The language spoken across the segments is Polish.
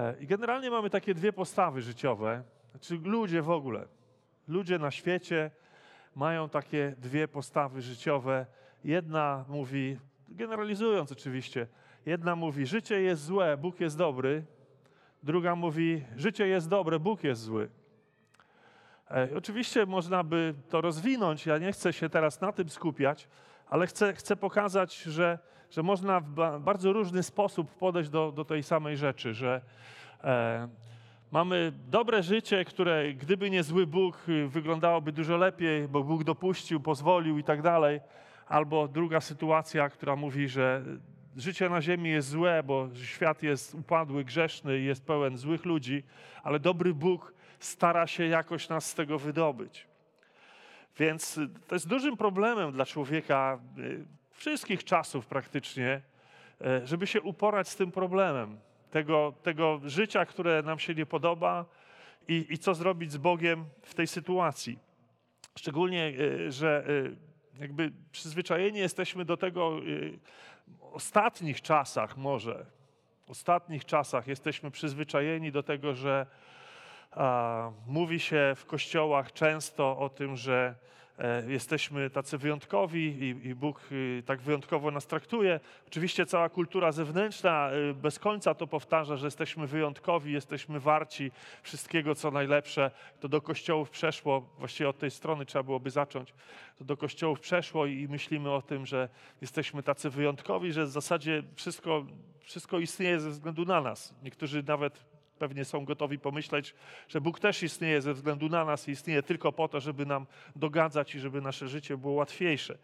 E, I generalnie mamy takie dwie postawy życiowe, znaczy ludzie w ogóle. Ludzie na świecie mają takie dwie postawy życiowe. Jedna mówi, generalizując oczywiście, jedna mówi, życie jest złe, Bóg jest dobry. Druga mówi, życie jest dobre, Bóg jest zły. E, oczywiście można by to rozwinąć, ja nie chcę się teraz na tym skupiać, ale chcę, chcę pokazać, że, że można w bardzo różny sposób podejść do, do tej samej rzeczy, że e, mamy dobre życie, które gdyby nie zły Bóg, wyglądałoby dużo lepiej, bo Bóg dopuścił, pozwolił i tak dalej. Albo druga sytuacja, która mówi, że życie na ziemi jest złe, bo świat jest upadły, grzeszny i jest pełen złych ludzi, ale dobry Bóg stara się jakoś nas z tego wydobyć. Więc y, to jest dużym problemem dla człowieka y, wszystkich czasów praktycznie, y, żeby się uporać z tym problemem tego, tego życia, które nam się nie podoba i, i co zrobić z Bogiem w tej sytuacji. Szczególnie, że jakby przyzwyczajeni jesteśmy do tego w ostatnich czasach może, ostatnich czasach jesteśmy przyzwyczajeni do tego, że a, mówi się w kościołach często o tym, że e, jesteśmy tacy wyjątkowi i, i, Bóg y, tak wyjątkowo nas traktuje. Oczywiście cała kultura zewnętrzna y, bez końca to powtarza, że jesteśmy wyjątkowi, jesteśmy warci wszystkiego, co najlepsze. To do kościołów przeszło, właściwie od tej strony trzeba byłoby zacząć. To do kościołów przeszło i myślimy o tym, że jesteśmy tacy wyjątkowi, że w zasadzie wszystko, wszystko istnieje ze względu na nas. Niektórzy nawet pewnie są gotowi pomyśleć, że Bóg też istnieje ze względu na nas i istnieje tylko po to, żeby nam dogadzać i żeby nasze życie było łatwiejsze.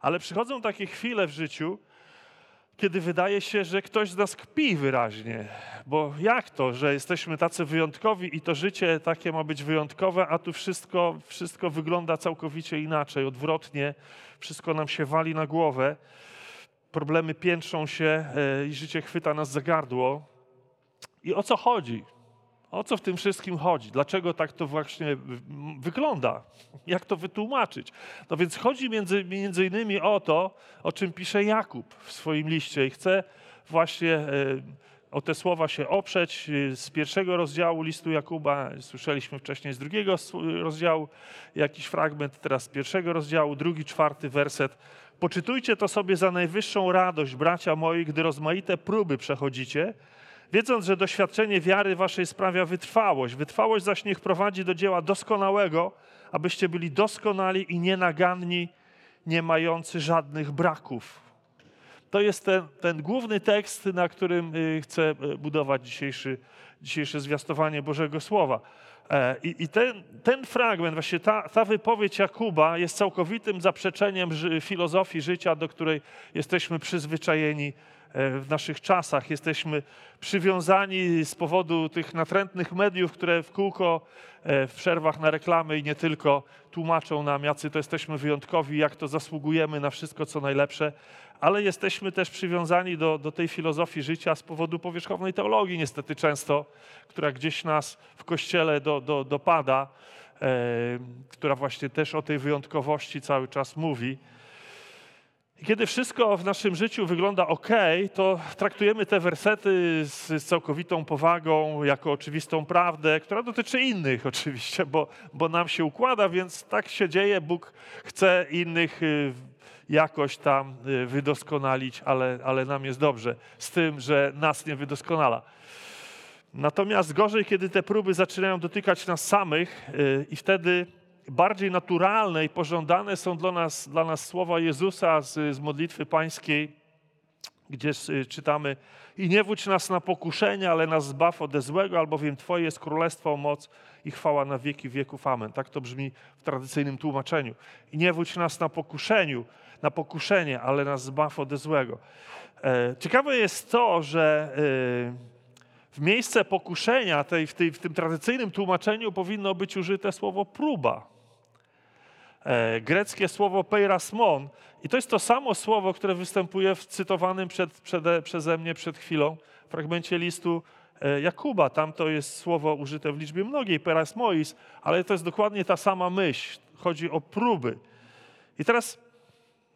Ale przychodzą takie chwile w życiu, kiedy wydaje się, że ktoś z nas kpi wyraźnie. Bo jak to, że jesteśmy tacy wyjątkowi i to życie takie ma być wyjątkowe, a tu wszystko, wszystko wygląda całkowicie inaczej, odwrotnie, wszystko nam się wali na głowę, problemy piętrzą się e, i życie chwyta nas za gardło. I o co chodzi? O co w tym wszystkim chodzi? Dlaczego tak to właśnie wygląda? Jak to wytłumaczyć? No więc chodzi między, między innymi o to, o czym pisze Jakub w swoim liście i chcę właśnie e, o te słowa się oprzeć e, z pierwszego rozdziału listu Jakuba. Słyszeliśmy wcześniej z drugiego rozdziału jakiś fragment, teraz z pierwszego rozdziału, drugi, czwarty werset. Poczytujcie to sobie za najwyższą radość, bracia moi, gdy rozmaite próby przechodzicie – wiedząc, że doświadczenie wiary waszej sprawia wytrwałość. Wytrwałość zaś niech prowadzi do dzieła doskonałego, abyście byli doskonali i nienaganni, nie mający żadnych braków. To jest ten, ten główny tekst, na którym y, chcę y, budować dzisiejszy, dzisiejsze zwiastowanie Bożego Słowa. E, I, i ten, ten, fragment, właśnie ta, ta, wypowiedź Jakuba jest całkowitym zaprzeczeniem filozofii życia, do której jesteśmy przyzwyczajeni w naszych czasach. Jesteśmy przywiązani z powodu tych natrętnych mediów, które w kółko e, w przerwach na reklamy i nie tylko tłumaczą nam, jacy to jesteśmy wyjątkowi, jak to zasługujemy na wszystko, co najlepsze, ale jesteśmy też przywiązani do, do tej filozofii życia z powodu powierzchownej teologii, niestety często, która gdzieś nas w kościele do, do, dopada, e, która właśnie też o tej wyjątkowości cały czas mówi. Kiedy wszystko w naszym życiu wygląda ok, to traktujemy te wersety z, z, całkowitą powagą, jako oczywistą prawdę, która dotyczy innych oczywiście, bo, bo nam się układa, więc tak się dzieje. Bóg chce innych y, jakoś tam y, wydoskonalić, ale, ale nam jest dobrze z tym, że nas nie wydoskonala. Natomiast gorzej, kiedy te próby zaczynają dotykać nas samych y, i wtedy bardziej naturalne i pożądane są dla nas, dla nas słowa Jezusa z, z modlitwy pańskiej, gdzie czytamy i nie wódź nas na pokuszenie, ale nas zbaw ode złego, albowiem Twoje jest królestwo, moc i chwała na wieki wieków. Amen. Tak to brzmi w tradycyjnym tłumaczeniu. I nie wódź nas na pokuszeniu, na pokuszenie, ale nas zbaw ode złego. E, ciekawe jest to, że e, w miejsce pokuszenia, tej, w, tej, w tym tradycyjnym tłumaczeniu powinno być użyte słowo próba. E, greckie słowo peirasmon. I to jest to samo słowo, które występuje w cytowanym przed, przeze mnie przed chwilą fragmencie listu e, Jakuba. Tam to jest słowo użyte w liczbie mnogiej, perasmois, ale to jest dokładnie ta sama myśl. Chodzi o próby. I teraz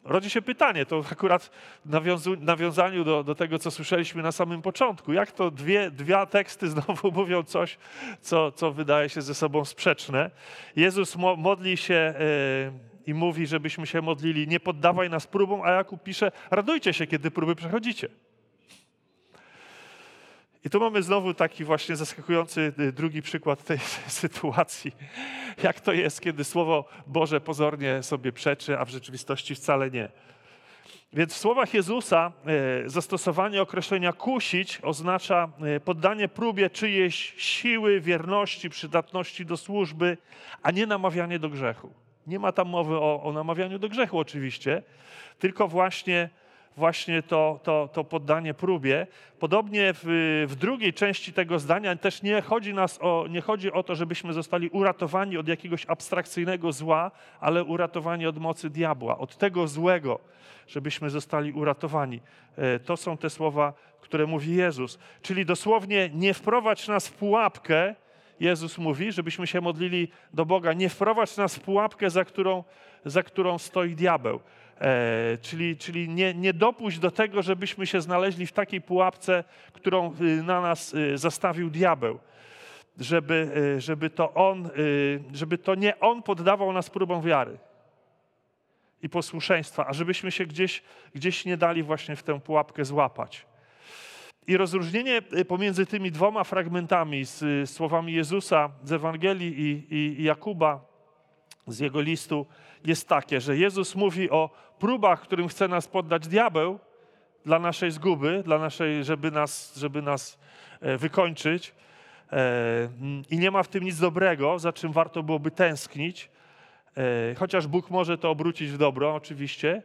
rodzi się pytanie, to akurat nawiązu- nawiązaniu do, do tego, co słyszeliśmy na samym początku. Jak to dwie, teksty znowu mówią coś, co, co wydaje się ze sobą sprzeczne? Jezus mo- modli się e, i mówi, żebyśmy się modlili, nie poddawaj nas próbom, a Jakub pisze, radujcie się, kiedy próby przechodzicie. I tu mamy znowu taki właśnie zaskakujący y, drugi przykład tej sytuacji. Jak to jest, kiedy Słowo Boże pozornie sobie przeczy, a w rzeczywistości wcale nie. Więc w słowach Jezusa e, zastosowanie określenia kusić oznacza e, poddanie próbie czyjejś siły, wierności, przydatności do służby, a nie namawianie do grzechu. Nie ma tam mowy o, o namawianiu do grzechu oczywiście, tylko właśnie właśnie to, to, to poddanie próbie. Podobnie w, w, drugiej części tego zdania też nie chodzi, nas o, nie chodzi o to, żebyśmy zostali uratowani od jakiegoś abstrakcyjnego zła, ale uratowani od mocy diabła, od tego złego, żebyśmy zostali uratowani. E, to są te słowa, które mówi Jezus. Czyli dosłownie nie wprowadź nas w pułapkę, Jezus mówi, żebyśmy się modlili do Boga, nie wprowadź nas w pułapkę, za którą, za którą stoi diabeł. E, czyli czyli nie, nie dopuść do tego, żebyśmy się znaleźli w takiej pułapce, którą y, na nas y, zastawił diabeł. Żeby, y, żeby, to on, żeby to nie on poddawał nas próbom wiary i posłuszeństwa, a żebyśmy się gdzieś, gdzieś nie dali właśnie w tę pułapkę złapać. I rozróżnienie pomiędzy tymi dwoma fragmentami z słowami Jezusa z Ewangelii i, i, i Jakuba z jego listu jest takie, że Jezus mówi o próbach, którym chce nas poddać diabeł dla naszej zguby, dla naszej, żeby nas, żeby nas e, wykończyć. E, I nie ma w tym nic dobrego, za czym warto byłoby tęsknić, e, chociaż Bóg może to obrócić w dobro, oczywiście.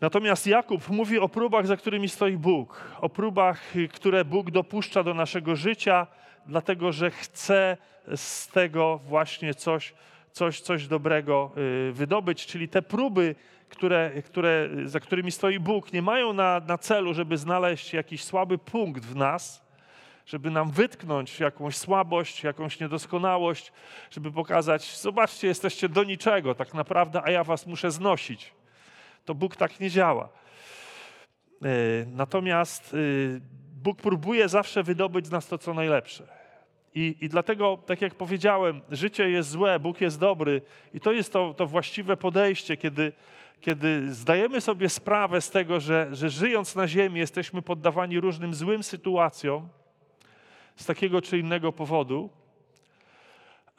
Natomiast Jakub mówi o próbach, za którymi stoi Bóg, o próbach, które Bóg dopuszcza do naszego życia, dlatego że chce z tego właśnie coś coś, coś dobrego y, wydobyć. Czyli te próby, które, które, za którymi stoi Bóg, nie mają na, na celu, żeby znaleźć jakiś słaby punkt w nas, żeby nam wytknąć jakąś słabość, jakąś niedoskonałość, żeby pokazać, zobaczcie, jesteście do niczego tak naprawdę, a ja was muszę znosić. To Bóg tak nie działa. Y, natomiast y, Bóg próbuje zawsze wydobyć z nas to, co najlepsze. I, I dlatego, tak jak powiedziałem, życie jest złe, Bóg jest dobry, i to jest to, to właściwe podejście, kiedy, kiedy zdajemy sobie sprawę z tego, że, że żyjąc na Ziemi jesteśmy poddawani różnym złym sytuacjom z takiego czy innego powodu,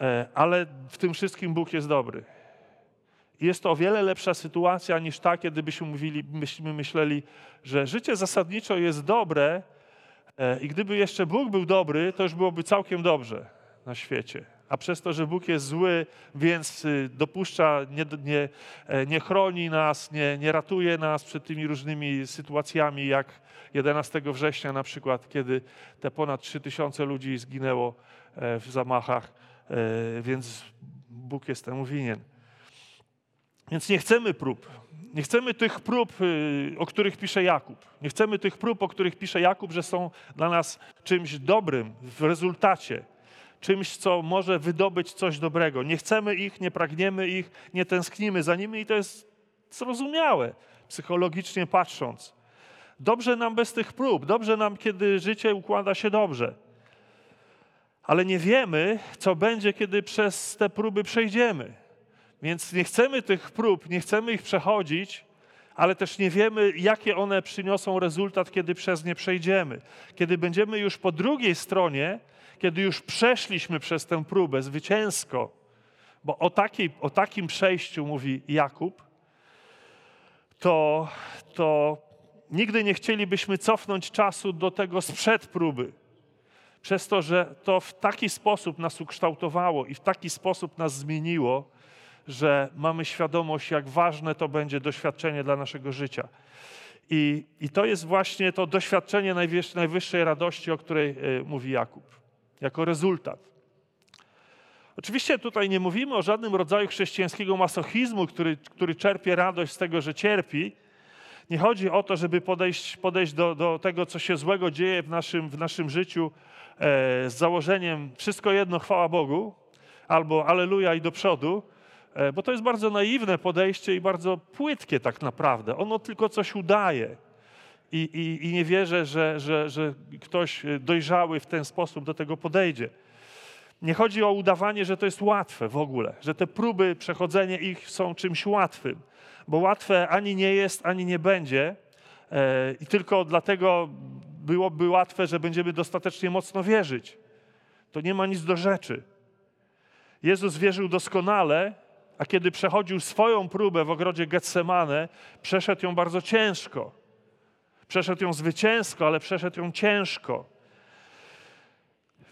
e, ale w tym wszystkim Bóg jest dobry. Jest to o wiele lepsza sytuacja niż ta, kiedy byśmy mówili, myśleli, że życie zasadniczo jest dobre, I gdyby jeszcze Bóg był dobry, to już byłoby całkiem dobrze na świecie. A przez to, że Bóg jest zły, więc y, dopuszcza, nie, nie, e, nie chroni nas, nie, nie ratuje nas przed tymi różnymi sytuacjami, jak 11 września na przykład, kiedy te ponad 3000 ludzi zginęło e, w zamachach, więc Bóg jest temu winien. Więc nie chcemy prób. Nie chcemy tych prób, y, o których pisze Jakub. Nie chcemy tych prób, o których pisze Jakub, że są dla nas czymś dobrym w rezultacie, czymś, co może wydobyć coś dobrego. Nie chcemy ich, nie pragniemy ich, nie tęsknimy za nimi i to jest zrozumiałe, psychologicznie patrząc. Dobrze nam bez tych prób, dobrze nam, kiedy życie układa się dobrze. Ale nie wiemy, co będzie, kiedy przez te próby przejdziemy. Więc nie chcemy tych prób, nie chcemy ich przechodzić, ale też nie wiemy, jakie one przyniosą rezultat, kiedy przez nie przejdziemy. Kiedy będziemy już po drugiej stronie, kiedy już przeszliśmy przez tę próbę zwycięsko, bo o, takiej, o takim przejściu mówi Jakub, to, to nigdy nie chcielibyśmy cofnąć czasu do tego sprzed próby. Przez to, że to w taki sposób nas ukształtowało i w taki sposób nas zmieniło, że mamy świadomość, jak ważne to będzie doświadczenie dla naszego życia. I, i to jest właśnie to doświadczenie najwyższej, najwyższej radości, o której y, mówi Jakub, jako rezultat. Oczywiście tutaj nie mówimy o żadnym rodzaju chrześcijańskiego masochizmu, który, który czerpie radość z tego, że cierpi. Nie chodzi o to, żeby podejść, podejść do, do tego, co się złego dzieje w naszym, w naszym życiu e, z założeniem wszystko jedno, chwała Bogu, albo aleluja i do przodu, e, bo to jest bardzo naiwne podejście i bardzo płytkie tak naprawdę. Ono tylko coś udaje. I, i, i nie wierzę, że, że, że ktoś dojrzały w ten sposób do tego podejdzie. Nie chodzi o udawanie, że to jest łatwe w ogóle, że te próby, przechodzenie ich są czymś łatwym, bo łatwe ani nie jest, ani nie będzie. E, I tylko dlatego byłoby łatwe, że będziemy dostatecznie mocno wierzyć. To nie ma nic do rzeczy. Jezus wierzył doskonale, a kiedy przechodził swoją próbę w ogrodzie Getsemane, przeszedł ją bardzo ciężko. Przeszedł ją zwycięsko, ale przeszedł ją ciężko.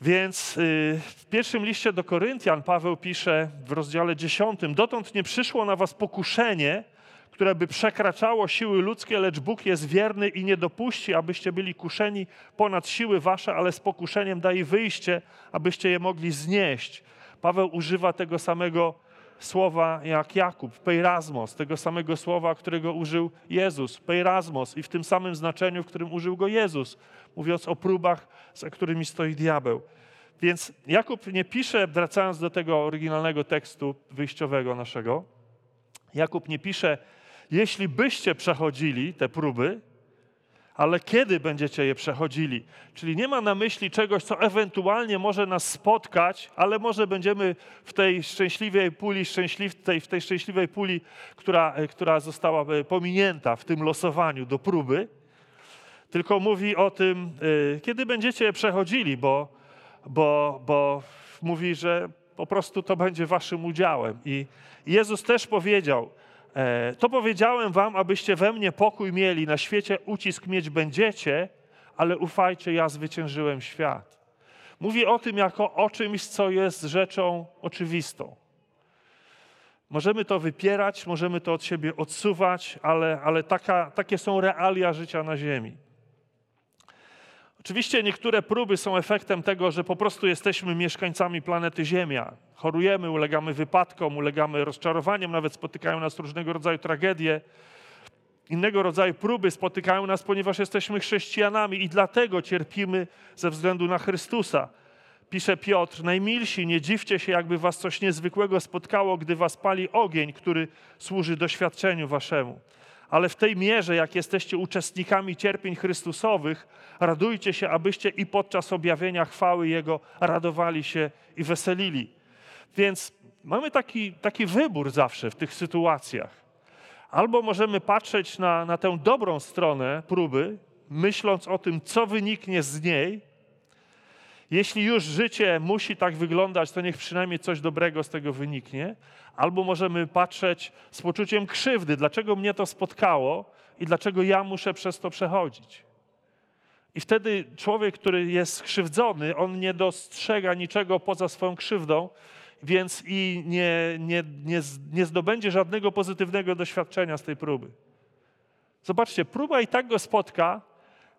Więc y, w pierwszym liście do Koryntian Paweł pisze w rozdziale 10: Dotąd nie przyszło na was pokuszenie, które by przekraczało siły ludzkie, lecz Bóg jest wierny i nie dopuści, abyście byli kuszeni ponad siły wasze, ale z pokuszeniem daje wyjście, abyście je mogli znieść. Paweł używa tego samego słowa jak Jakub, peirasmos, tego samego słowa, którego użył Jezus, peirasmos i w tym samym znaczeniu, w którym użył go Jezus, mówiąc o próbach, za którymi stoi diabeł. Więc Jakub nie pisze, wracając do tego oryginalnego tekstu wyjściowego naszego, Jakub nie pisze, jeśli byście przechodzili te próby, ale kiedy będziecie je przechodzili? Czyli nie ma na myśli czegoś, co ewentualnie może nas spotkać, ale może będziemy w tej szczęśliwej puli, szczęśliw, tej, w tej szczęśliwej puli, która, która została e, pominięta w tym losowaniu do próby, tylko mówi o tym, e, kiedy będziecie je przechodzili, bo, bo, bo mówi, że po prostu to będzie waszym udziałem. I Jezus też powiedział, E, to powiedziałem wam, abyście we mnie pokój mieli. Na świecie ucisk mieć będziecie, ale ufajcie, ja zwyciężyłem świat. Mówi o tym jako o czymś, co jest rzeczą oczywistą. Możemy to wypierać, możemy to od siebie odsuwać, ale, ale taka, takie są realia życia na Ziemi. Oczywiście niektóre próby są efektem tego, że po prostu jesteśmy mieszkańcami planety Ziemia. Chorujemy, ulegamy wypadkom, ulegamy rozczarowaniom, nawet spotykają nas różnego rodzaju tragedie. Innego rodzaju próby spotykają nas, ponieważ jesteśmy chrześcijanami i dlatego cierpimy ze względu na Chrystusa. Pisze Piotr, najmilsi, nie dziwcie się, jakby was coś niezwykłego spotkało, gdy was pali ogień, który służy doświadczeniu waszemu ale w tej mierze, jak jesteście uczestnikami cierpień Chrystusowych, radujcie się, abyście i podczas objawienia chwały Jego radowali się i weselili. Więc mamy taki, taki wybór zawsze w tych sytuacjach. Albo możemy patrzeć na, na tę dobrą stronę próby, myśląc o tym, co wyniknie z niej. Jeśli już życie musi tak wyglądać, to niech przynajmniej coś dobrego z tego wyniknie albo możemy patrzeć z poczuciem krzywdy, dlaczego mnie to spotkało i dlaczego ja muszę przez to przechodzić. I wtedy człowiek, który jest skrzywdzony, on nie dostrzega niczego poza swoją krzywdą, więc i nie, nie, nie, nie zdobędzie żadnego pozytywnego doświadczenia z tej próby. Zobaczcie, próba i tak go spotka,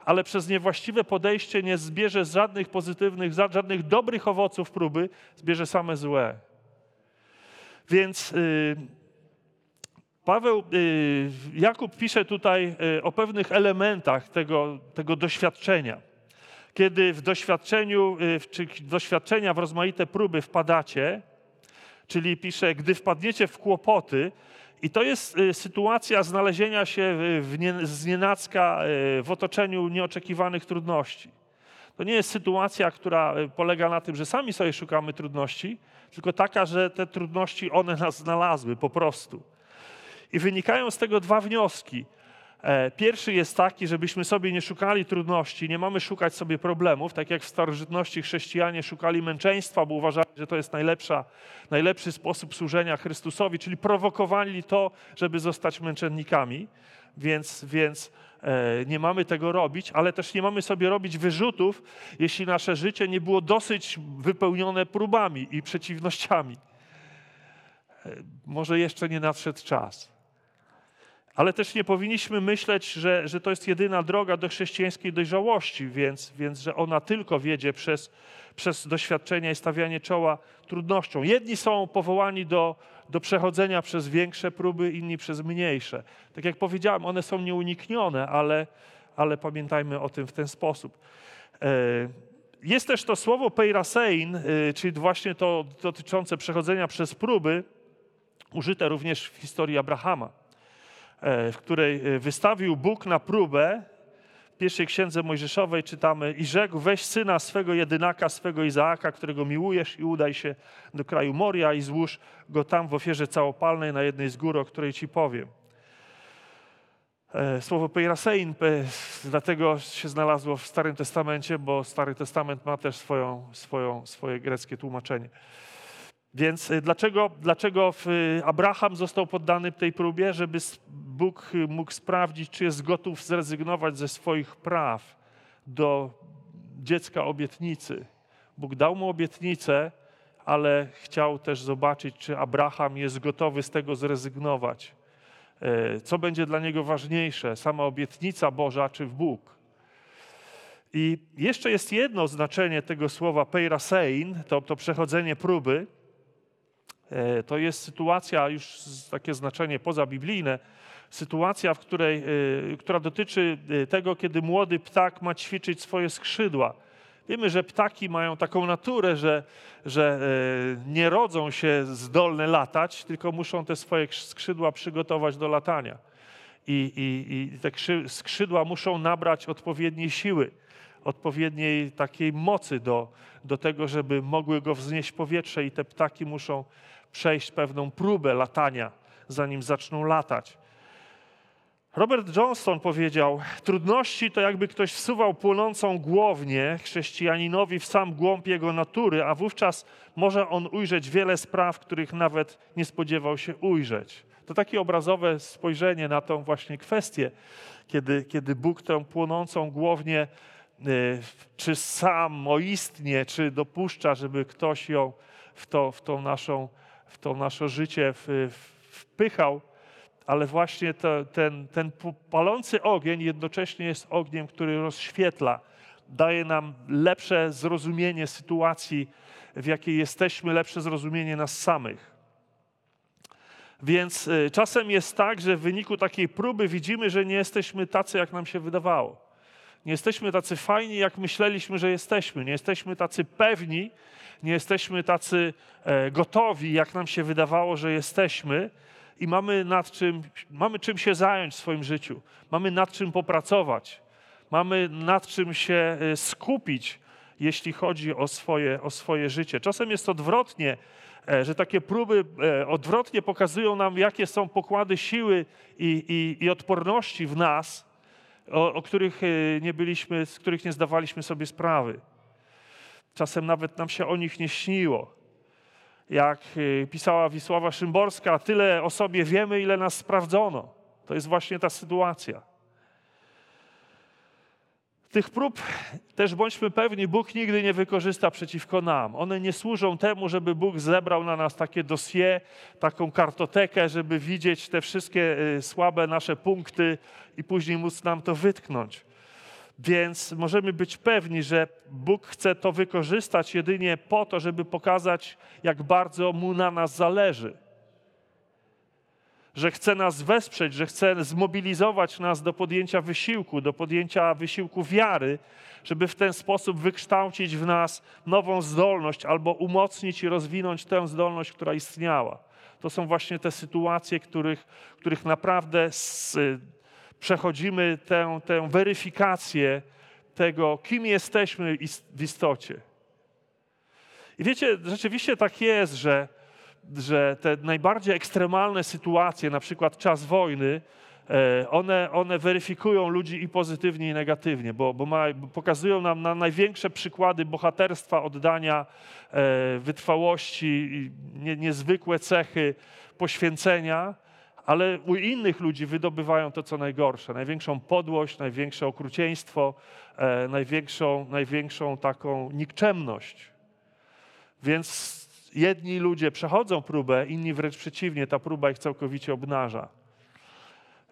ale przez niewłaściwe podejście nie zbierze żadnych pozytywnych, żadnych dobrych owoców próby, zbierze same złe. Więc y, Paweł, y, Jakub pisze tutaj y, o pewnych elementach tego, tego doświadczenia. Kiedy w doświadczeniu, czy doświadczenia w rozmaite próby wpadacie, czyli pisze, gdy wpadniecie w kłopoty, i to jest sytuacja znalezienia się w nie, znienacka w otoczeniu nieoczekiwanych trudności. To nie jest sytuacja, która polega na tym, że sami sobie szukamy trudności, tylko taka, że te trudności one nas znalazły po prostu. I wynikają z tego dwa wnioski. E, pierwszy jest taki, żebyśmy sobie nie szukali trudności, nie mamy szukać sobie problemów, tak jak w starożytności chrześcijanie szukali męczeństwa, bo uważali, że to jest najlepsza, najlepszy sposób służenia Chrystusowi, czyli prowokowali to, żeby zostać męczennikami. Więc, więc E, nie mamy tego robić, ale też nie mamy sobie robić wyrzutów, jeśli nasze życie nie było dosyć wypełnione próbami i przeciwnościami. E, może jeszcze nie nadszedł czas. Ale też nie powinniśmy myśleć, że, że to jest jedyna droga do chrześcijańskiej dojrzałości, więc, więc że ona tylko wiedzie przez, przez doświadczenia i stawianie czoła trudnościom. Jedni są powołani do, do przechodzenia przez większe próby, inni przez mniejsze. Tak jak powiedziałem, one są nieuniknione, ale, ale pamiętajmy o tym w ten sposób. E, jest też to słowo peirasein, e, czyli właśnie to dotyczące przechodzenia przez próby, użyte również w historii Abrahama, w której e, wystawił Bóg na próbę. W pierwszej księdze Mojżeszowej czytamy: I rzekł: Weź syna swego jedynaka, swego Izaaka, którego miłujesz, i udaj się do kraju Moria i złóż go tam w ofierze całopalnej na jednej z gór, o której ci powiem. E, słowo peirasein dlatego się znalazło w Starym Testamencie, bo Stary Testament ma też swoją, swoją, swoje greckie tłumaczenie. Więc y, dlaczego, dlaczego Abraham został poddany tej próbie? Żeby Bóg y, mógł sprawdzić, czy jest gotów zrezygnować ze swoich praw do dziecka obietnicy. Bóg dał mu obietnicę, ale chciał też zobaczyć, czy Abraham jest gotowy z tego zrezygnować. E, co będzie dla niego ważniejsze, sama obietnica Boża czy Bóg? I jeszcze jest jedno znaczenie tego słowa peirasein, to, to przechodzenie próby. E, to jest sytuacja, już takie znaczenie pozabiblijne, sytuacja, w której, e, która dotyczy tego, kiedy młody ptak ma ćwiczyć swoje skrzydła. Wiemy, że ptaki mają taką naturę, że, że e, nie rodzą się zdolne latać, tylko muszą te swoje skrzydła przygotować do latania. I, i, i te skrzydła muszą nabrać odpowiedniej siły, odpowiedniej takiej mocy do, do tego, żeby mogły go wznieść powietrze, i te ptaki muszą przejść pewną próbę latania, zanim zaczną latać. Robert Johnston powiedział: Trudności to jakby ktoś wsuwał płonącą głownię chrześcijaninowi w sam głąb jego natury, a wówczas może on ujrzeć wiele spraw, których nawet nie spodziewał się ujrzeć. To takie obrazowe spojrzenie na tą właśnie kwestię, kiedy, kiedy Bóg tę płonącą głownię y, czy samoistnie, czy dopuszcza, żeby ktoś ją w to, w to, naszą, w to nasze życie wpychał ale właśnie to, ten, ten palący ogień jednocześnie jest ogniem, który rozświetla, daje nam lepsze zrozumienie sytuacji, w jakiej jesteśmy, lepsze zrozumienie nas samych. Więc y, czasem jest tak, że w wyniku takiej próby widzimy, że nie jesteśmy tacy, jak nam się wydawało. Nie jesteśmy tacy fajni, jak myśleliśmy, że jesteśmy. Nie jesteśmy tacy pewni, nie jesteśmy tacy e, gotowi, jak nam się wydawało, że jesteśmy i mamy nad czym, mamy czym się zająć w swoim życiu, mamy nad czym popracować, mamy nad czym się y, skupić, jeśli chodzi o swoje, o swoje życie. Czasem jest odwrotnie, e, że takie próby e, odwrotnie pokazują nam, jakie są pokłady siły i, i, i odporności w nas, o, o których nie byliśmy, z których nie zdawaliśmy sobie sprawy. Czasem nawet nam się o nich nie śniło jak y, pisała Wisława Szymborska, tyle o sobie wiemy, ile nas sprawdzono. To jest właśnie ta sytuacja. Tych prób też bądźmy pewni, Bóg nigdy nie wykorzysta przeciwko nam. One nie służą temu, żeby Bóg zebrał na nas takie dosie, taką kartotekę, żeby widzieć te wszystkie y, słabe nasze punkty i później móc nam to wytknąć. Więc możemy być pewni, że Bóg chce to wykorzystać jedynie po to, żeby pokazać, jak bardzo mu na nas zależy. Że chce nas wesprzeć, że chce zmobilizować nas do podjęcia wysiłku, do podjęcia wysiłku wiary, żeby w ten sposób wykształcić w nas nową zdolność albo umocnić i rozwinąć tę zdolność, która istniała. To są właśnie te sytuacje, których, których naprawdę przechodzimy tę, tę weryfikację tego, kim jesteśmy w istocie. I wiecie, rzeczywiście tak jest, że, że te najbardziej ekstremalne sytuacje, na przykład czas wojny, e, one, one weryfikują ludzi i pozytywnie, i negatywnie, bo, bo, ma, bo pokazują nam na największe przykłady bohaterstwa, oddania, e, wytrwałości, nie, niezwykłe cechy poświęcenia ale u innych ludzi wydobywają to, co najgorsze. Największą podłość, największe okrucieństwo, e, największą, największą taką nikczemność. Więc jedni ludzie przechodzą próbę, inni wręcz przeciwnie, ta próba ich całkowicie obnaża.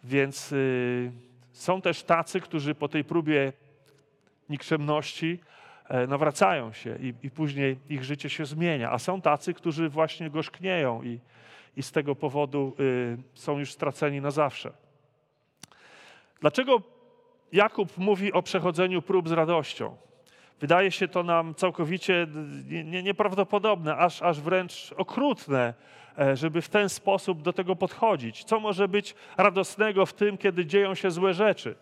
Więc y, są też tacy, którzy po tej próbie nikczemności e, nawracają się i, i później ich życie się zmienia. A są tacy, którzy właśnie gorzknieją i, i z tego powodu y, są już straceni na zawsze. Dlaczego Jakub mówi o przechodzeniu prób z radością? Wydaje się to nam całkowicie nieprawdopodobne, aż, aż wręcz okrutne, e, żeby w ten sposób do tego podchodzić. Co może być radosnego w tym, kiedy dzieją się złe rzeczy?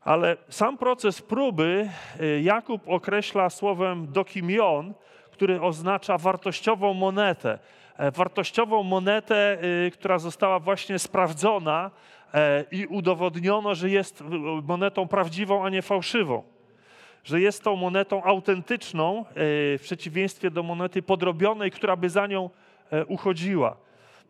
Ale sam proces próby e, Jakub określa słowem dokimion, który oznacza wartościową monetę. E, wartościową monetę, która została właśnie sprawdzona i udowodniono, że jest monetą prawdziwą, a nie fałszywą że jest tą monetą autentyczną, e, w przeciwieństwie do monety podrobionej, która by za nią e, uchodziła.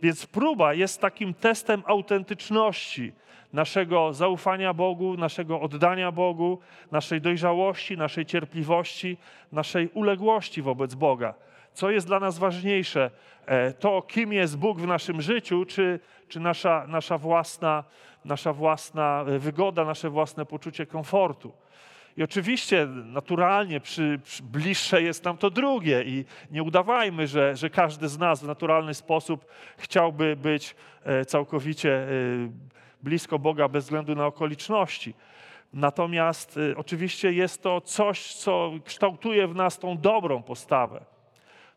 Więc próba jest takim testem autentyczności naszego zaufania Bogu, naszego oddania Bogu, naszej dojrzałości, naszej cierpliwości, naszej uległości wobec Boga. Co jest dla nas ważniejsze? E, to, kim jest Bóg w naszym życiu, czy, czy nasza, nasza, własna, nasza własna wygoda, nasze własne poczucie komfortu. I oczywiście naturalnie przy, przy bliższe jest nam to drugie i nie udawajmy, że, że każdy z nas w naturalny sposób chciałby być e, całkowicie e, blisko Boga bez względu na okoliczności. Natomiast e, oczywiście jest to coś, co kształtuje w nas tą dobrą postawę.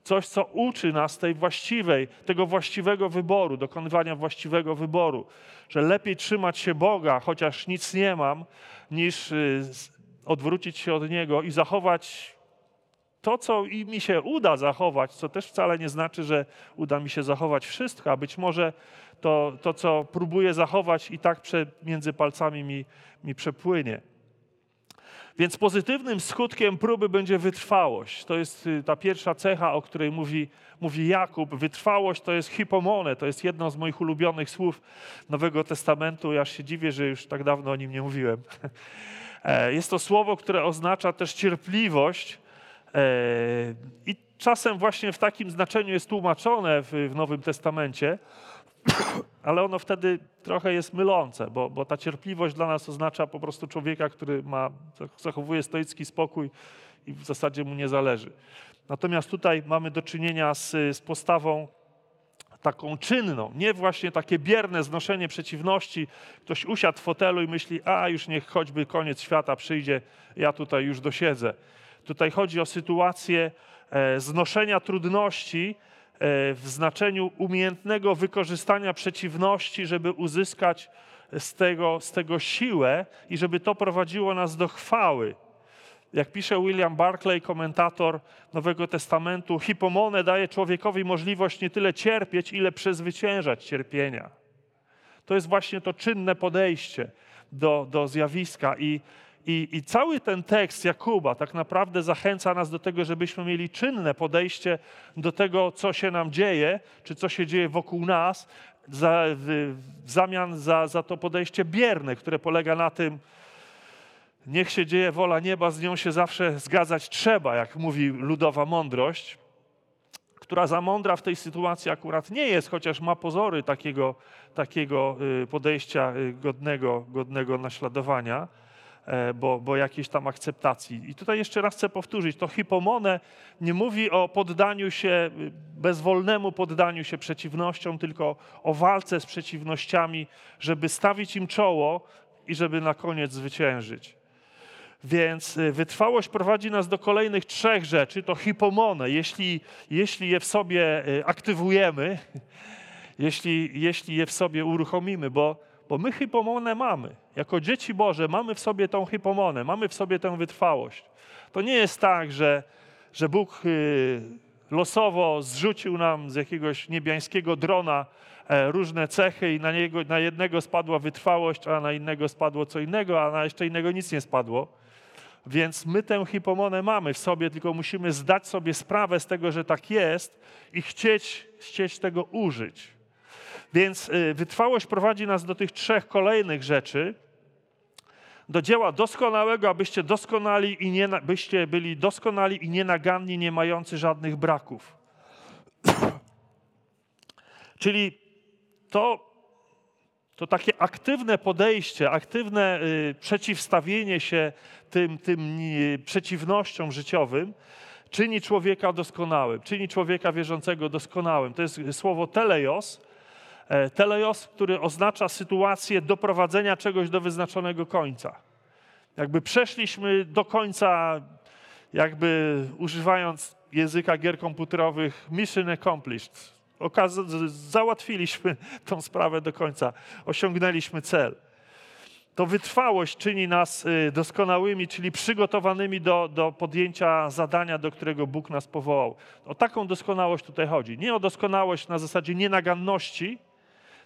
Coś, co uczy nas tej właściwej, tego właściwego wyboru, dokonywania właściwego wyboru, że lepiej trzymać się Boga, chociaż nic nie mam, niż odwrócić się od Niego i zachować to, co i mi się uda zachować, co też wcale nie znaczy, że uda mi się zachować wszystko, a być może to, to co próbuję zachować, i tak między palcami mi, mi przepłynie. Więc pozytywnym skutkiem próby będzie wytrwałość. To jest y, ta pierwsza cecha, o której mówi, mówi Jakub. Wytrwałość to jest hipomone, to jest jedno z moich ulubionych słów Nowego Testamentu. Ja się dziwię, że już tak dawno o nim nie mówiłem. E, jest to słowo, które oznacza też cierpliwość e, i czasem właśnie w takim znaczeniu jest tłumaczone w, w Nowym Testamencie, ale ono wtedy trochę jest mylące, bo, bo ta cierpliwość dla nas oznacza po prostu człowieka, który ma, zachowuje stoicki spokój i w zasadzie mu nie zależy. Natomiast tutaj mamy do czynienia z, z postawą taką czynną, nie właśnie takie bierne znoszenie przeciwności. Ktoś usiadł w fotelu i myśli, a już niech choćby koniec świata przyjdzie, ja tutaj już dosiedzę. Tutaj chodzi o sytuację e, znoszenia trudności w znaczeniu umiejętnego wykorzystania przeciwności, żeby uzyskać z tego, z tego siłę i żeby to prowadziło nas do chwały. Jak pisze William Barclay, komentator Nowego Testamentu, hipomone daje człowiekowi możliwość nie tyle cierpieć, ile przezwyciężać cierpienia. To jest właśnie to czynne podejście do, do zjawiska. I, i, I cały ten tekst Jakuba tak naprawdę zachęca nas do tego, żebyśmy mieli czynne podejście do tego, co się nam dzieje, czy co się dzieje wokół nas, za, w, w zamian za, za to podejście bierne, które polega na tym, Niech się dzieje wola nieba, z nią się zawsze zgadzać trzeba, jak mówi ludowa mądrość, która za mądra w tej sytuacji akurat nie jest, chociaż ma pozory takiego, takiego y, podejścia y, godnego, godnego naśladowania, bo, bo jakiejś tam akceptacji. I tutaj jeszcze raz chcę powtórzyć, to hipomone nie mówi o poddaniu się, bezwolnemu poddaniu się przeciwnościom, tylko o walce z przeciwnościami, żeby stawić im czoło i żeby na koniec zwyciężyć. Więc y, wytrwałość prowadzi nas do kolejnych trzech rzeczy. To hipomone, jeśli, jeśli je w sobie y, aktywujemy, jeśli, jeśli je w sobie uruchomimy, bo, bo my hipomonę mamy. Jako dzieci Boże mamy w sobie tą hipomonę, mamy w sobie tę wytrwałość. To nie jest tak, że, że Bóg y, losowo zrzucił nam z jakiegoś niebiańskiego drona e, różne cechy i na, niego, na jednego spadła wytrwałość, a na innego spadło co innego, a na jeszcze innego nic nie spadło. Więc my tę hipomonę mamy w sobie, tylko musimy zdać sobie sprawę z tego, że tak jest i chcieć, chcieć tego użyć. Więc y, wytrwałość prowadzi nas do tych trzech kolejnych rzeczy. Do dzieła doskonałego, abyście doskonali i nie, byście byli doskonali i nienaganni, nie mający żadnych braków. Czyli to to takie aktywne podejście, aktywne y, przeciwstawienie się tym, tym przeciwnościom życiowym czyni człowieka doskonałym, czyni człowieka wierzącego doskonałym. To jest słowo teleios, e, teleios, który oznacza sytuację doprowadzenia czegoś do wyznaczonego końca. Jakby przeszliśmy do końca, jakby używając języka gier komputerowych, mission accomplished. Okaz- załatwiliśmy tą sprawę do końca, osiągnęliśmy cel. To wytrwałość czyni nas y, doskonałymi, czyli przygotowanymi do, do podjęcia zadania, do którego Bóg nas powołał. O taką doskonałość tutaj chodzi. Nie o doskonałość na zasadzie nienaganności,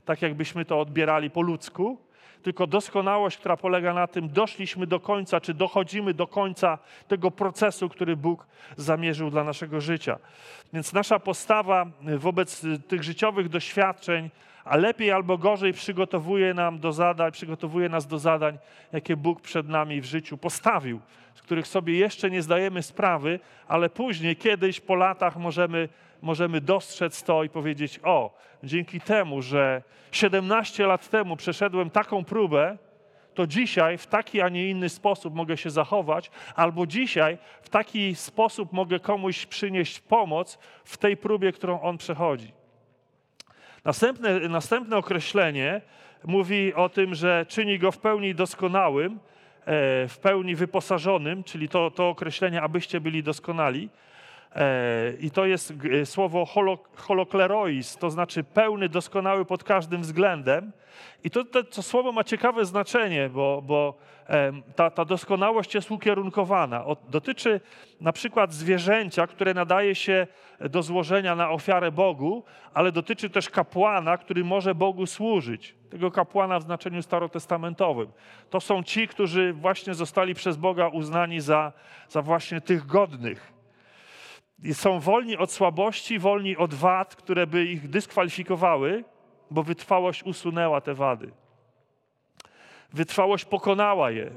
tak jakbyśmy to odbierali po ludzku, tylko doskonałość, która polega na tym, doszliśmy do końca, czy dochodzimy do końca tego procesu, który Bóg zamierzył dla naszego życia. Więc nasza postawa wobec tych życiowych doświadczeń, a lepiej albo gorzej przygotowuje nam do zadań, przygotowuje nas do zadań, jakie Bóg przed nami w życiu postawił, z których sobie jeszcze nie zdajemy sprawy, ale później, kiedyś po latach możemy możemy dostrzec to i powiedzieć: O, dzięki temu, że 17 lat temu przeszedłem taką próbę, to dzisiaj w taki, a nie inny sposób mogę się zachować, albo dzisiaj w taki sposób mogę komuś przynieść pomoc w tej próbie, którą on przechodzi. Następne, następne określenie mówi o tym, że czyni go w pełni doskonałym, e, w pełni wyposażonym, czyli to, to określenie, abyście byli doskonali. E, I to jest e, słowo holoklerois, to znaczy pełny, doskonały pod każdym względem. I to, to, to słowo ma ciekawe znaczenie, bo, bo ta, ta doskonałość jest ukierunkowana. dotyczy na przykład zwierzęcia, które nadaje się do złożenia na ofiarę Bogu, ale dotyczy też kapłana, który może Bogu służyć. Tego kapłana w znaczeniu starotestamentowym. To są ci, którzy właśnie zostali przez Boga uznani za, za właśnie tych godnych są wolni od słabości, wolni od wad, które by ich dyskwalifikowały, bo wytrwałość usunęła te wady. Wytrwałość pokonała je.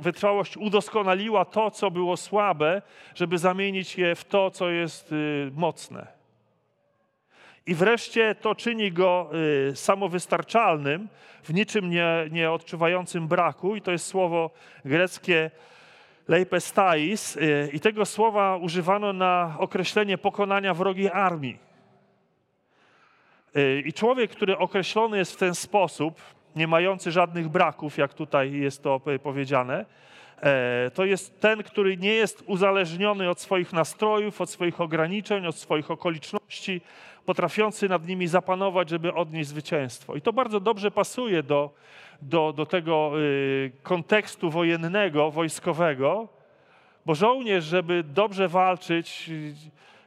Wytrwałość udoskonaliła to, co było słabe, żeby zamienić je w to, co jest y, mocne. I wreszcie to czyni go y, samowystarczalnym, w niczym nie, nie odczuwającym braku, i to jest słowo greckie leipestais y, i tego słowa używano na określenie pokonania wrogiej armii. Y, I człowiek, który określony jest w ten sposób, nie mający żadnych braków, jak tutaj jest to powiedziane, e, to jest ten, który nie jest uzależniony od swoich nastrojów, od swoich ograniczeń, od swoich okoliczności, potrafiący nad nimi zapanować, żeby odnieść zwycięstwo. I to bardzo dobrze pasuje do, do, do tego y, kontekstu wojennego, wojskowego, bo żołnierz, żeby dobrze walczyć,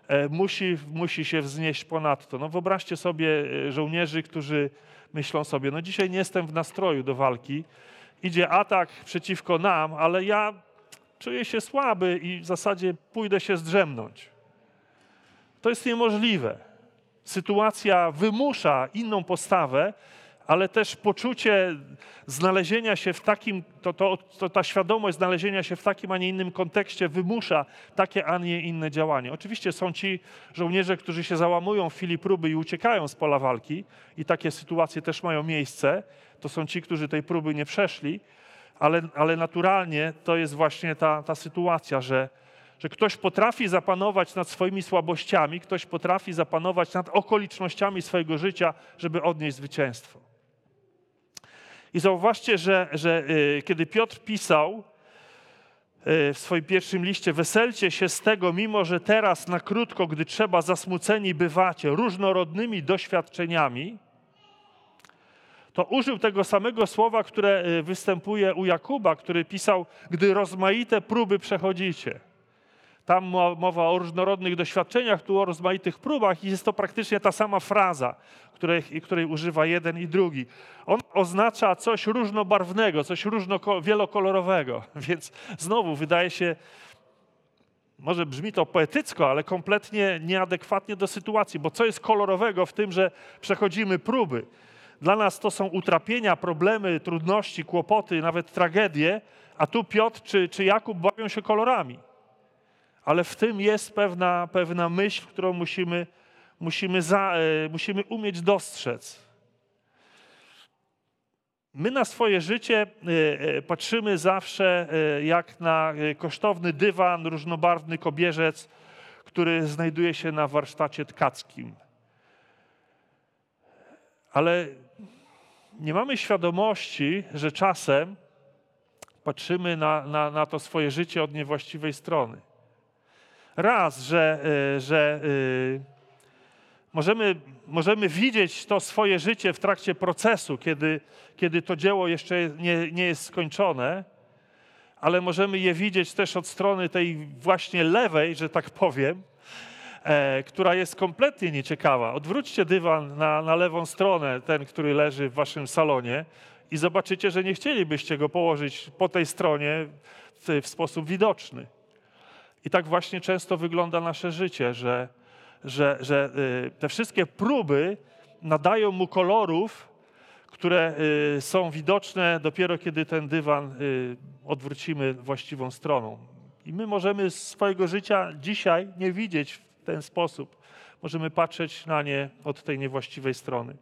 e, musi, musi się wznieść ponadto. No wyobraźcie sobie e, żołnierzy, którzy myślą sobie, no dzisiaj nie jestem w nastroju do walki, idzie atak przeciwko nam, ale ja czuję się słaby i w zasadzie pójdę się zdrzemnąć. To jest niemożliwe. Sytuacja wymusza inną postawę, ale też poczucie znalezienia się w takim, to, to, to, ta świadomość znalezienia się w takim, a nie innym kontekście wymusza takie, a nie inne działanie. Oczywiście są ci żołnierze, którzy się załamują w chwili próby i uciekają z pola walki i takie sytuacje też mają miejsce. To są ci, którzy tej próby nie przeszli, ale, ale naturalnie to jest właśnie ta, ta sytuacja, że że ktoś potrafi zapanować nad swoimi słabościami, ktoś potrafi zapanować nad okolicznościami swojego życia, żeby odnieść zwycięstwo. I zauważcie, że, że y, kiedy Piotr pisał y, w swoim pierwszym liście, weselcie się z tego, mimo że teraz na krótko, gdy trzeba, zasmuceni bywacie różnorodnymi doświadczeniami, to użył tego samego słowa, które y, występuje u Jakuba, który pisał, gdy rozmaite próby przechodzicie. Tam mowa o różnorodnych doświadczeniach, tu o rozmaitych próbach i jest to praktycznie ta sama fraza, której, której używa jeden i drugi. On oznacza coś różnobarwnego, coś różno, wielokolorowego, więc znowu wydaje się, może brzmi to poetycko, ale kompletnie nieadekwatnie do sytuacji, bo co jest kolorowego w tym, że przechodzimy próby? Dla nas to są utrapienia, problemy, trudności, kłopoty, nawet tragedie, a tu Piotr czy, czy Jakub bawią się kolorami ale w tym jest pewna, pewna myśl, którą musimy, musimy, za, e, musimy umieć dostrzec. My na swoje życie e, e, patrzymy zawsze jak na kosztowny dywan, różnobarwny kobierzec, który znajduje się na warsztacie tkackim. Ale nie mamy świadomości, że czasem patrzymy na, na, na to swoje życie od niewłaściwej strony. Raz, że, y, że y, możemy, możemy widzieć to swoje życie w trakcie procesu, kiedy, kiedy to dzieło jeszcze nie, nie jest skończone, ale możemy je widzieć też od strony tej właśnie lewej, że tak powiem, e, która jest kompletnie nieciekawa. Odwróćcie dywan na, na lewą stronę, ten, który leży w waszym salonie, i zobaczycie, że nie chcielibyście go położyć po tej stronie w, w sposób widoczny. I tak właśnie często wygląda nasze życie, że, że, że y, te wszystkie próby nadają mu kolorów, które y, są widoczne dopiero kiedy ten dywan y, odwrócimy właściwą stroną. I my możemy swojego życia dzisiaj nie widzieć w ten sposób. Możemy patrzeć na nie od tej niewłaściwej strony.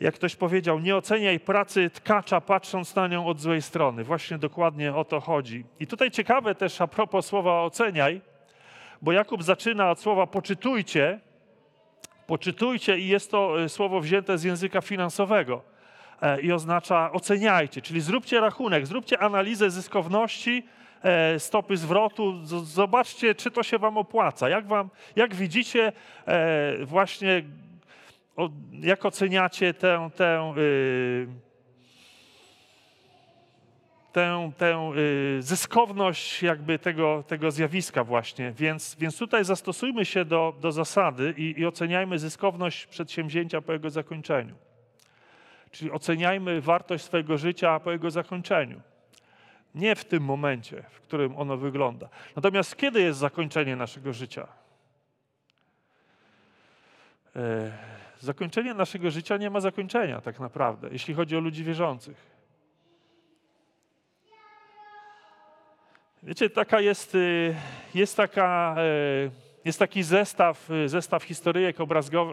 Jak ktoś powiedział, nie oceniaj pracy tkacza patrząc na nią od złej strony. Właśnie dokładnie o to chodzi. I tutaj ciekawe też a propos słowa oceniaj, bo Jakub zaczyna od słowa poczytujcie, poczytujcie i jest to e, słowo wzięte z języka finansowego e, i oznacza oceniajcie, czyli zróbcie rachunek, zróbcie analizę zyskowności, e, stopy zwrotu, zobaczcie, czy to się wam opłaca. Jak, wam, jak widzicie właśnie jak oceniacie tę, tę, y, tę, tę y, zyskowność jakby tego, tego zjawiska właśnie. Więc, więc tutaj zastosujmy się do, do zasady i, i oceniajmy zyskowność przedsięwzięcia po jego zakończeniu. Czyli oceniajmy wartość swojego życia po jego zakończeniu. Nie w tym momencie, w którym ono wygląda. Natomiast kiedy jest zakończenie naszego życia? E, zakończenie naszego życia nie ma zakończenia tak naprawdę, jeśli chodzi o ludzi wierzących. Wiecie, taka jest, y, jest, taka, y, jest taki zestaw, y, zestaw historyjek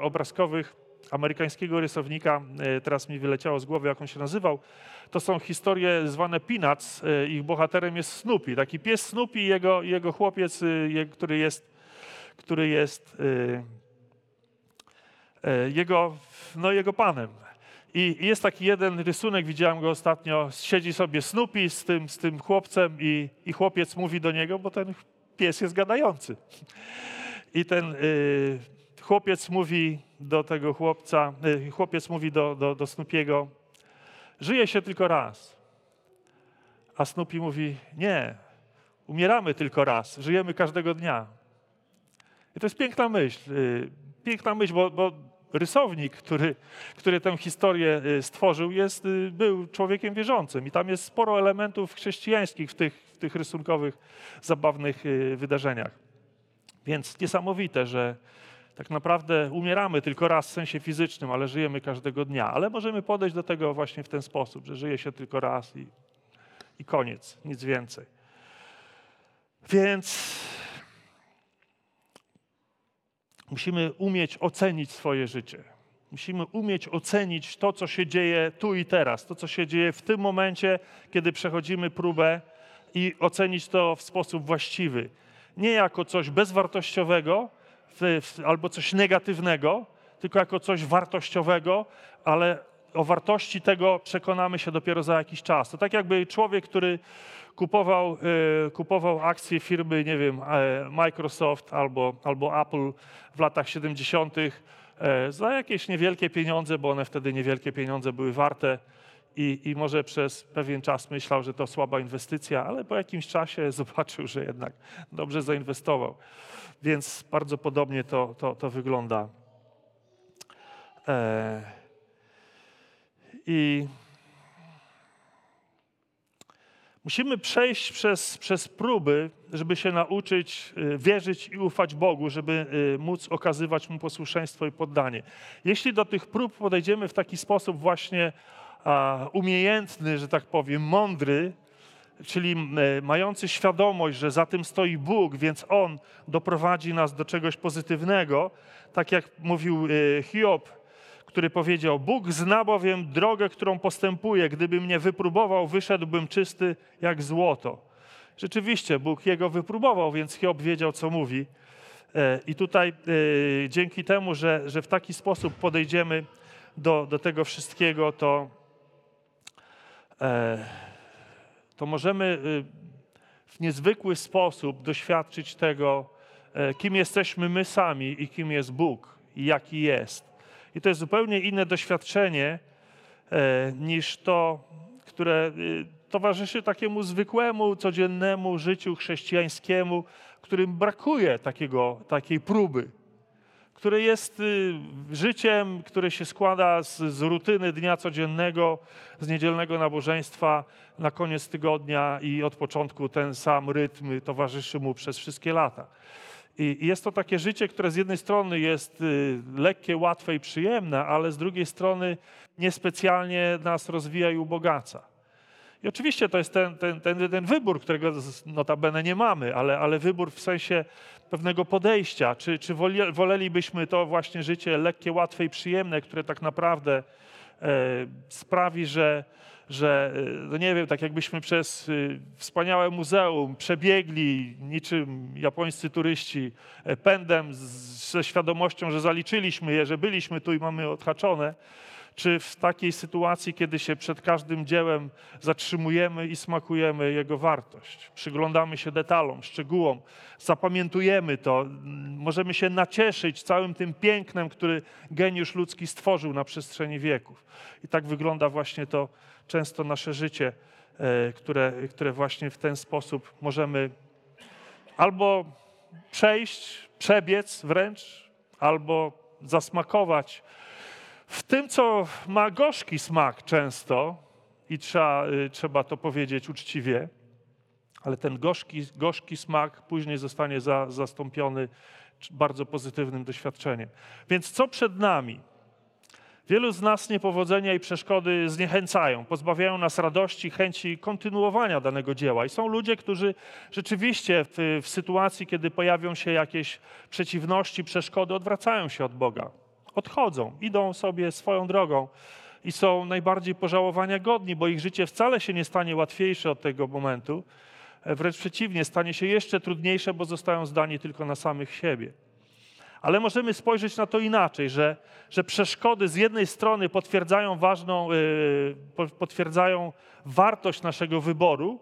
obrazkowych amerykańskiego rysownika, teraz mi wyleciało z głowy, jak on się nazywał. To są historie zwane Peanuts. Ich bohaterem jest Snoopy. Taki pies Snoopy i jego, jego chłopiec, który jest, który jest E, jego, no, jego panem. I jest taki jeden rysunek, widziałem go ostatnio, siedzi sobie Snoopy z tym, z tym chłopcem i, i chłopiec mówi do niego, bo ten pies jest gadający. I ten y, chłopiec mówi do tego chłopca, y, chłopiec mówi do, do, do Snoopiego, żyje się tylko raz. A Snoopy mówi, nie, umieramy tylko raz, żyjemy każdego dnia. I to jest piękna myśl. Y, piękna myśl, bo, bo rysownik, który, który tę historię y, stworzył, jest, y, był człowiekiem wierzącym. I tam jest sporo elementów chrześcijańskich w tych, w tych rysunkowych, zabawnych y, wydarzeniach. Więc niesamowite, że tak naprawdę umieramy tylko raz w sensie fizycznym, ale żyjemy każdego dnia. Ale możemy podejść do tego właśnie w ten sposób, że żyje się tylko raz i, i koniec, nic więcej. Więc Musimy umieć ocenić swoje życie. Musimy umieć ocenić to, co się dzieje tu i teraz, to, co się dzieje w tym momencie, kiedy przechodzimy próbę i ocenić to w sposób właściwy. Nie jako coś bezwartościowego albo coś negatywnego, tylko jako coś wartościowego, ale o wartości tego przekonamy się dopiero za jakiś czas. To tak jakby człowiek, który kupował, e, kupował akcje firmy, nie wiem, e, Microsoft albo, albo Apple w latach 70. E, za jakieś niewielkie pieniądze, bo one wtedy niewielkie pieniądze były warte. I, I, może przez pewien czas myślał, że to słaba inwestycja, ale po jakimś czasie zobaczył, że jednak dobrze zainwestował. Więc bardzo podobnie to, to, to wygląda. I Musimy przejść przez, przez próby, żeby się nauczyć y, wierzyć i ufać Bogu, żeby y, móc okazywać Mu posłuszeństwo i poddanie. Jeśli do tych prób podejdziemy w taki sposób właśnie umiejętny, że tak powiem, mądry, czyli mający świadomość, że za tym stoi Bóg, więc On doprowadzi nas do czegoś pozytywnego, tak jak mówił y, Hiob, który powiedział: Bóg zna bowiem drogę, którą postępuje. Gdyby mnie wypróbował, wyszedłbym czysty jak złoto. Rzeczywiście, Bóg jego wypróbował, więc Hiob wiedział, co mówi. E, I tutaj e, dzięki temu, że, że w taki sposób podejdziemy do, do tego wszystkiego, to, e, to możemy w niezwykły sposób doświadczyć tego, kim jesteśmy my sami i kim jest Bóg i jaki jest. I to jest zupełnie inne doświadczenie e, niż to, które y, towarzyszy takiemu zwykłemu, codziennemu życiu chrześcijańskiemu, którym brakuje takiego, takiej próby które jest y, życiem, które się składa z, z, rutyny dnia codziennego, z niedzielnego nabożeństwa na koniec tygodnia i od początku ten sam rytm towarzyszy mu przez wszystkie lata. I, jest to takie życie, które z jednej strony jest y, lekkie, łatwe i przyjemne, ale z drugiej strony niespecjalnie nas rozwija i ubogaca. I oczywiście to jest ten, ten, ten, ten wybór, którego notabene nie mamy, ale, ale wybór w sensie pewnego podejścia. Czy, czy wolelibyśmy to właśnie życie lekkie, łatwe i przyjemne, które tak naprawdę e, sprawi, że, że e, no nie wiem, tak jakbyśmy przez e, wspaniałe muzeum przebiegli niczym japońscy turyści e, pędem z, ze świadomością, że zaliczyliśmy je, że byliśmy tu i mamy odhaczone, czy w takiej sytuacji, kiedy się przed każdym dziełem zatrzymujemy i smakujemy jego wartość, przyglądamy się detalom, szczegółom, zapamiętujemy to, możemy się nacieszyć całym tym pięknem, który geniusz ludzki stworzył na przestrzeni wieków. I tak wygląda właśnie to często nasze życie, e, które, które właśnie w ten sposób możemy albo przejść, przebiec wręcz, albo zasmakować w tym, co ma gorzki smak często, i trzeba, y, trzeba to powiedzieć uczciwie, ale ten gorzki, gorzki smak później zostanie za, zastąpiony bardzo pozytywnym doświadczeniem. Więc co przed nami? Wielu z nas niepowodzenia i przeszkody zniechęcają, pozbawiają nas radości, chęci kontynuowania danego dzieła. I są ludzie, którzy rzeczywiście w, w sytuacji, kiedy pojawią się jakieś przeciwności, przeszkody, odwracają się od Boga odchodzą, idą sobie swoją drogą i są najbardziej pożałowania godni, bo ich życie wcale się nie stanie łatwiejsze od tego momentu. Wręcz przeciwnie, stanie się jeszcze trudniejsze, bo zostają zdani tylko na samych siebie. Ale możemy spojrzeć na to inaczej, że, że przeszkody z jednej strony potwierdzają ważną, yy, potwierdzają wartość naszego wyboru,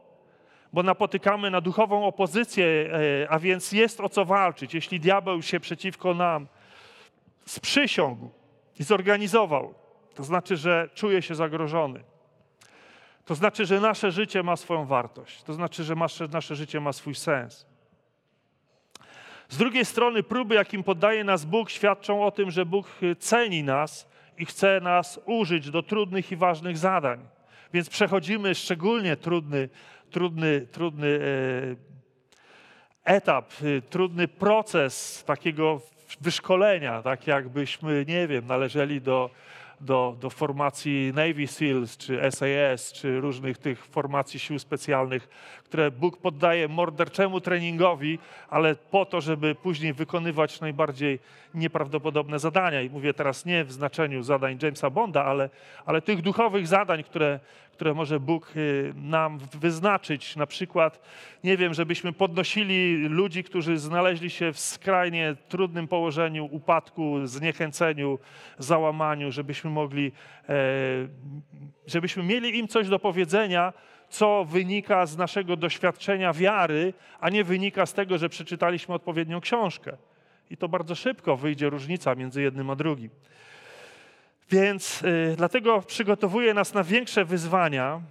bo napotykamy na duchową opozycję, yy, a więc jest o co walczyć. Jeśli diabeł się przeciwko nam sprzysiągł i zorganizował, to znaczy, że czuje się zagrożony. To znaczy, że nasze życie ma swoją wartość. To znaczy, że nasze, nasze życie ma swój sens. Z drugiej strony, próby, jakim poddaje nas Bóg, świadczą o tym, że Bóg ceni nas i chce nas użyć do trudnych i ważnych zadań. Więc przechodzimy szczególnie trudny, trudny, trudny e, etap, e, trudny proces takiego wyszkolenia, tak jakbyśmy, nie wiem, należeli do, do, do formacji Navy SEALs, czy SAS, czy różnych tych formacji sił specjalnych, które Bóg poddaje morderczemu treningowi, ale po to, żeby później wykonywać najbardziej nieprawdopodobne zadania. I mówię teraz nie w znaczeniu zadań Jamesa Bonda, ale, ale tych duchowych zadań, które, które może Bóg y, nam wyznaczyć. Na przykład, nie wiem, żebyśmy podnosili ludzi, którzy znaleźli się w skrajnie trudnym położeniu, upadku, zniechęceniu, załamaniu, żebyśmy mogli, e, żebyśmy mieli im coś do powiedzenia, co wynika z naszego doświadczenia wiary, a nie wynika z tego, że przeczytaliśmy odpowiednią książkę. I to bardzo szybko wyjdzie różnica między jednym a drugim. Więc y, dlatego przygotowuje nas na większe wyzwania.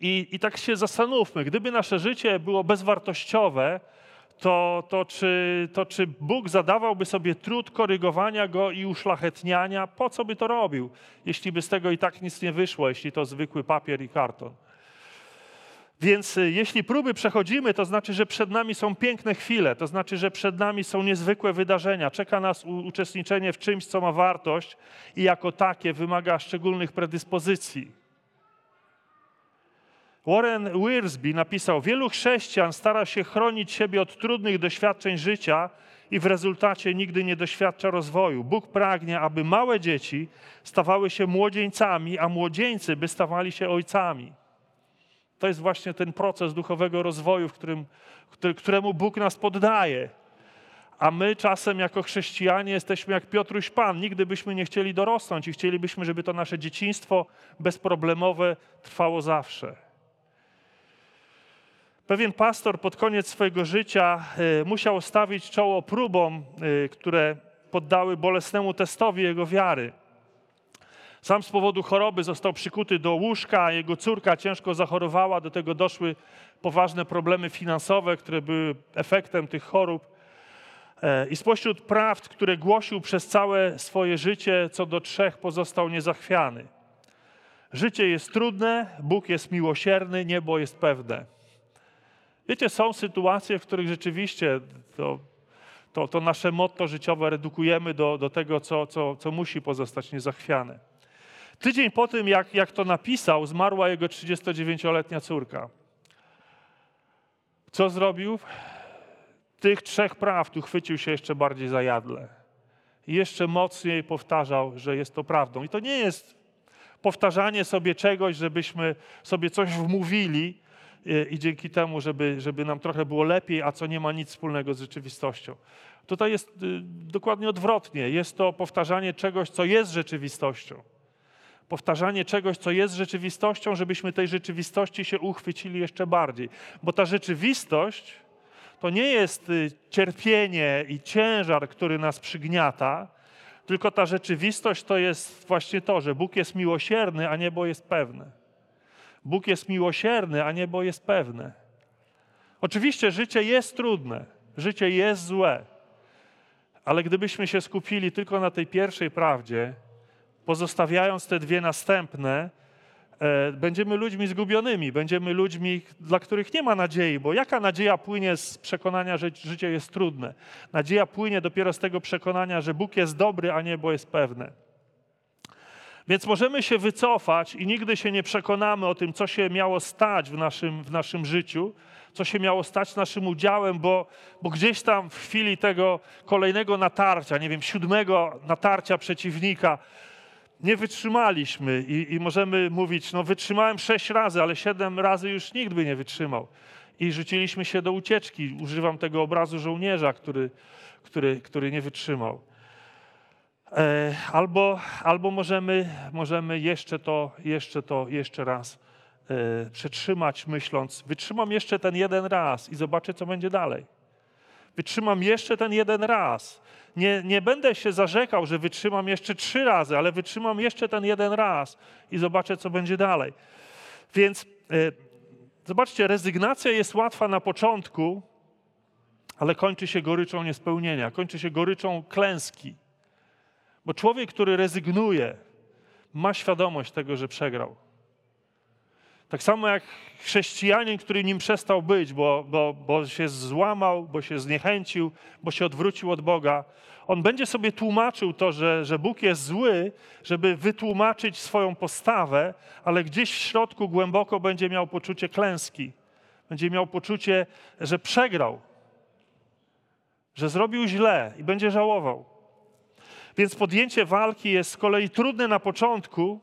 I, I tak się zastanówmy, gdyby nasze życie było bezwartościowe, to, to, czy, to czy Bóg zadawałby sobie trud korygowania go i uszlachetniania? Po co by to robił, jeśli by z tego i tak nic nie wyszło, jeśli to zwykły papier i karton? Więc y, jeśli próby przechodzimy, to znaczy, że przed nami są piękne chwile, to znaczy, że przed nami są niezwykłe wydarzenia. Czeka nas uczestniczenie w czymś, co ma wartość i jako takie wymaga szczególnych predyspozycji. Warren Wiersbe napisał: Wielu chrześcijan stara się chronić siebie od trudnych doświadczeń życia i w rezultacie nigdy nie doświadcza rozwoju. Bóg pragnie, aby małe dzieci stawały się młodzieńcami, a młodzieńcy by stawali się ojcami. To jest właśnie ten proces duchowego rozwoju, w którym, któremu Bóg nas poddaje. A my czasem jako chrześcijanie jesteśmy jak Piotruś Pan. Nigdy byśmy nie chcieli dorosnąć i chcielibyśmy, żeby to nasze dzieciństwo bezproblemowe trwało zawsze. Pewien pastor pod koniec swojego życia e, musiał stawić czoło próbom, e, które poddały bolesnemu testowi jego wiary. Sam z powodu choroby został przykuty do łóżka, jego córka ciężko zachorowała, do tego doszły poważne problemy finansowe, które były efektem tych chorób. E, I spośród prawd, które głosił przez całe swoje życie, co do trzech pozostał niezachwiany. Życie jest trudne, Bóg jest miłosierny, niebo jest pewne. Wiecie, są sytuacje, w których rzeczywiście to, to, to nasze motto życiowe redukujemy do, do tego, co, co, co musi pozostać niezachwiane. Tydzień po tym, jak, jak to napisał, zmarła jego 39-letnia córka. Co zrobił? Tych trzech prawd uchwycił się jeszcze bardziej za jadle. Jeszcze mocniej powtarzał, że jest to prawdą. I to nie jest powtarzanie sobie czegoś, żebyśmy sobie coś wmówili i, i dzięki temu, żeby, żeby nam trochę było lepiej, a co nie ma nic wspólnego z rzeczywistością. Tutaj jest y, dokładnie odwrotnie. Jest to powtarzanie czegoś, co jest rzeczywistością powtarzanie czegoś, co jest rzeczywistością, żebyśmy tej rzeczywistości się uchwycili jeszcze bardziej. Bo ta rzeczywistość to nie jest y, cierpienie i ciężar, który nas przygniata, tylko ta rzeczywistość to jest właśnie to, że Bóg jest miłosierny, a niebo jest pewne. Bóg jest miłosierny, a niebo jest pewne. Oczywiście życie jest trudne, życie jest złe, ale gdybyśmy się skupili tylko na tej pierwszej prawdzie, pozostawiając te dwie następne, e, będziemy ludźmi zgubionymi, będziemy ludźmi, dla których nie ma nadziei, bo jaka nadzieja płynie z przekonania, że życie jest trudne? Nadzieja płynie dopiero z tego przekonania, że Bóg jest dobry, a niebo jest pewne. Więc możemy się wycofać i nigdy się nie przekonamy o tym, co się miało stać w naszym, w naszym życiu, co się miało stać naszym udziałem, bo, bo gdzieś tam w chwili tego kolejnego natarcia, nie wiem, siódmego natarcia przeciwnika, nie wytrzymaliśmy i, i, możemy mówić, no wytrzymałem sześć razy, ale siedem razy już nikt by nie wytrzymał. I rzuciliśmy się do ucieczki. Używam tego obrazu żołnierza, który, który, który nie wytrzymał. E, albo, albo możemy, możemy jeszcze to, jeszcze to, jeszcze raz e, przetrzymać, myśląc, wytrzymam jeszcze ten jeden raz i zobaczę, co będzie dalej. Wytrzymam jeszcze ten jeden raz nie, nie będę się zarzekał, że wytrzymam jeszcze trzy razy, ale wytrzymam jeszcze ten jeden raz i zobaczę, co będzie dalej. Więc y, zobaczcie, rezygnacja jest łatwa na początku, ale kończy się goryczą niespełnienia, kończy się goryczą klęski. Bo człowiek, który rezygnuje, ma świadomość tego, że przegrał. Tak samo jak chrześcijanin, który nim przestał być, bo, bo, bo się złamał, bo się zniechęcił, bo się odwrócił od Boga, on będzie sobie tłumaczył to, że, że Bóg jest zły, żeby wytłumaczyć swoją postawę, ale gdzieś w środku głęboko będzie miał poczucie klęski. Będzie miał poczucie, że przegrał, że zrobił źle i będzie żałował. Więc podjęcie walki jest z kolei trudne na początku,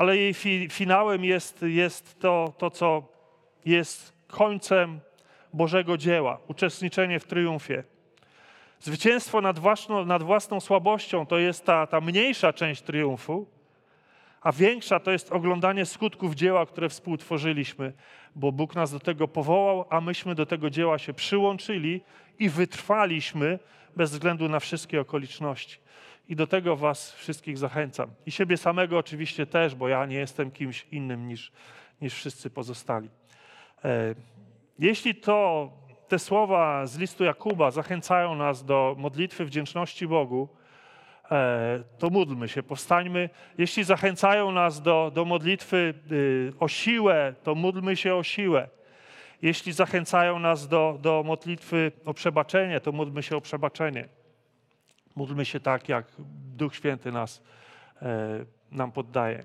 ale jej fi finałem jest, jest to, to, co jest końcem Bożego dzieła uczestniczenie w triumfie. Zwycięstwo nad własną, nad własną słabością to jest ta, ta mniejsza część triumfu, a większa to jest oglądanie skutków dzieła, które współtworzyliśmy, bo Bóg nas do tego powołał, a myśmy do tego dzieła się przyłączyli i wytrwaliśmy bez względu na wszystkie okoliczności. I do tego Was wszystkich zachęcam. I siebie samego oczywiście też, bo ja nie jestem kimś innym niż, niż wszyscy pozostali. E, jeśli to te słowa z listu Jakuba zachęcają nas do modlitwy wdzięczności Bogu, e, to módlmy się, powstańmy. Jeśli zachęcają nas do, do modlitwy y, o siłę, to módlmy się o siłę. Jeśli zachęcają nas do, do modlitwy o przebaczenie, to módlmy się o przebaczenie. Módlmy się tak, jak Duch Święty nas, e, nam poddaje.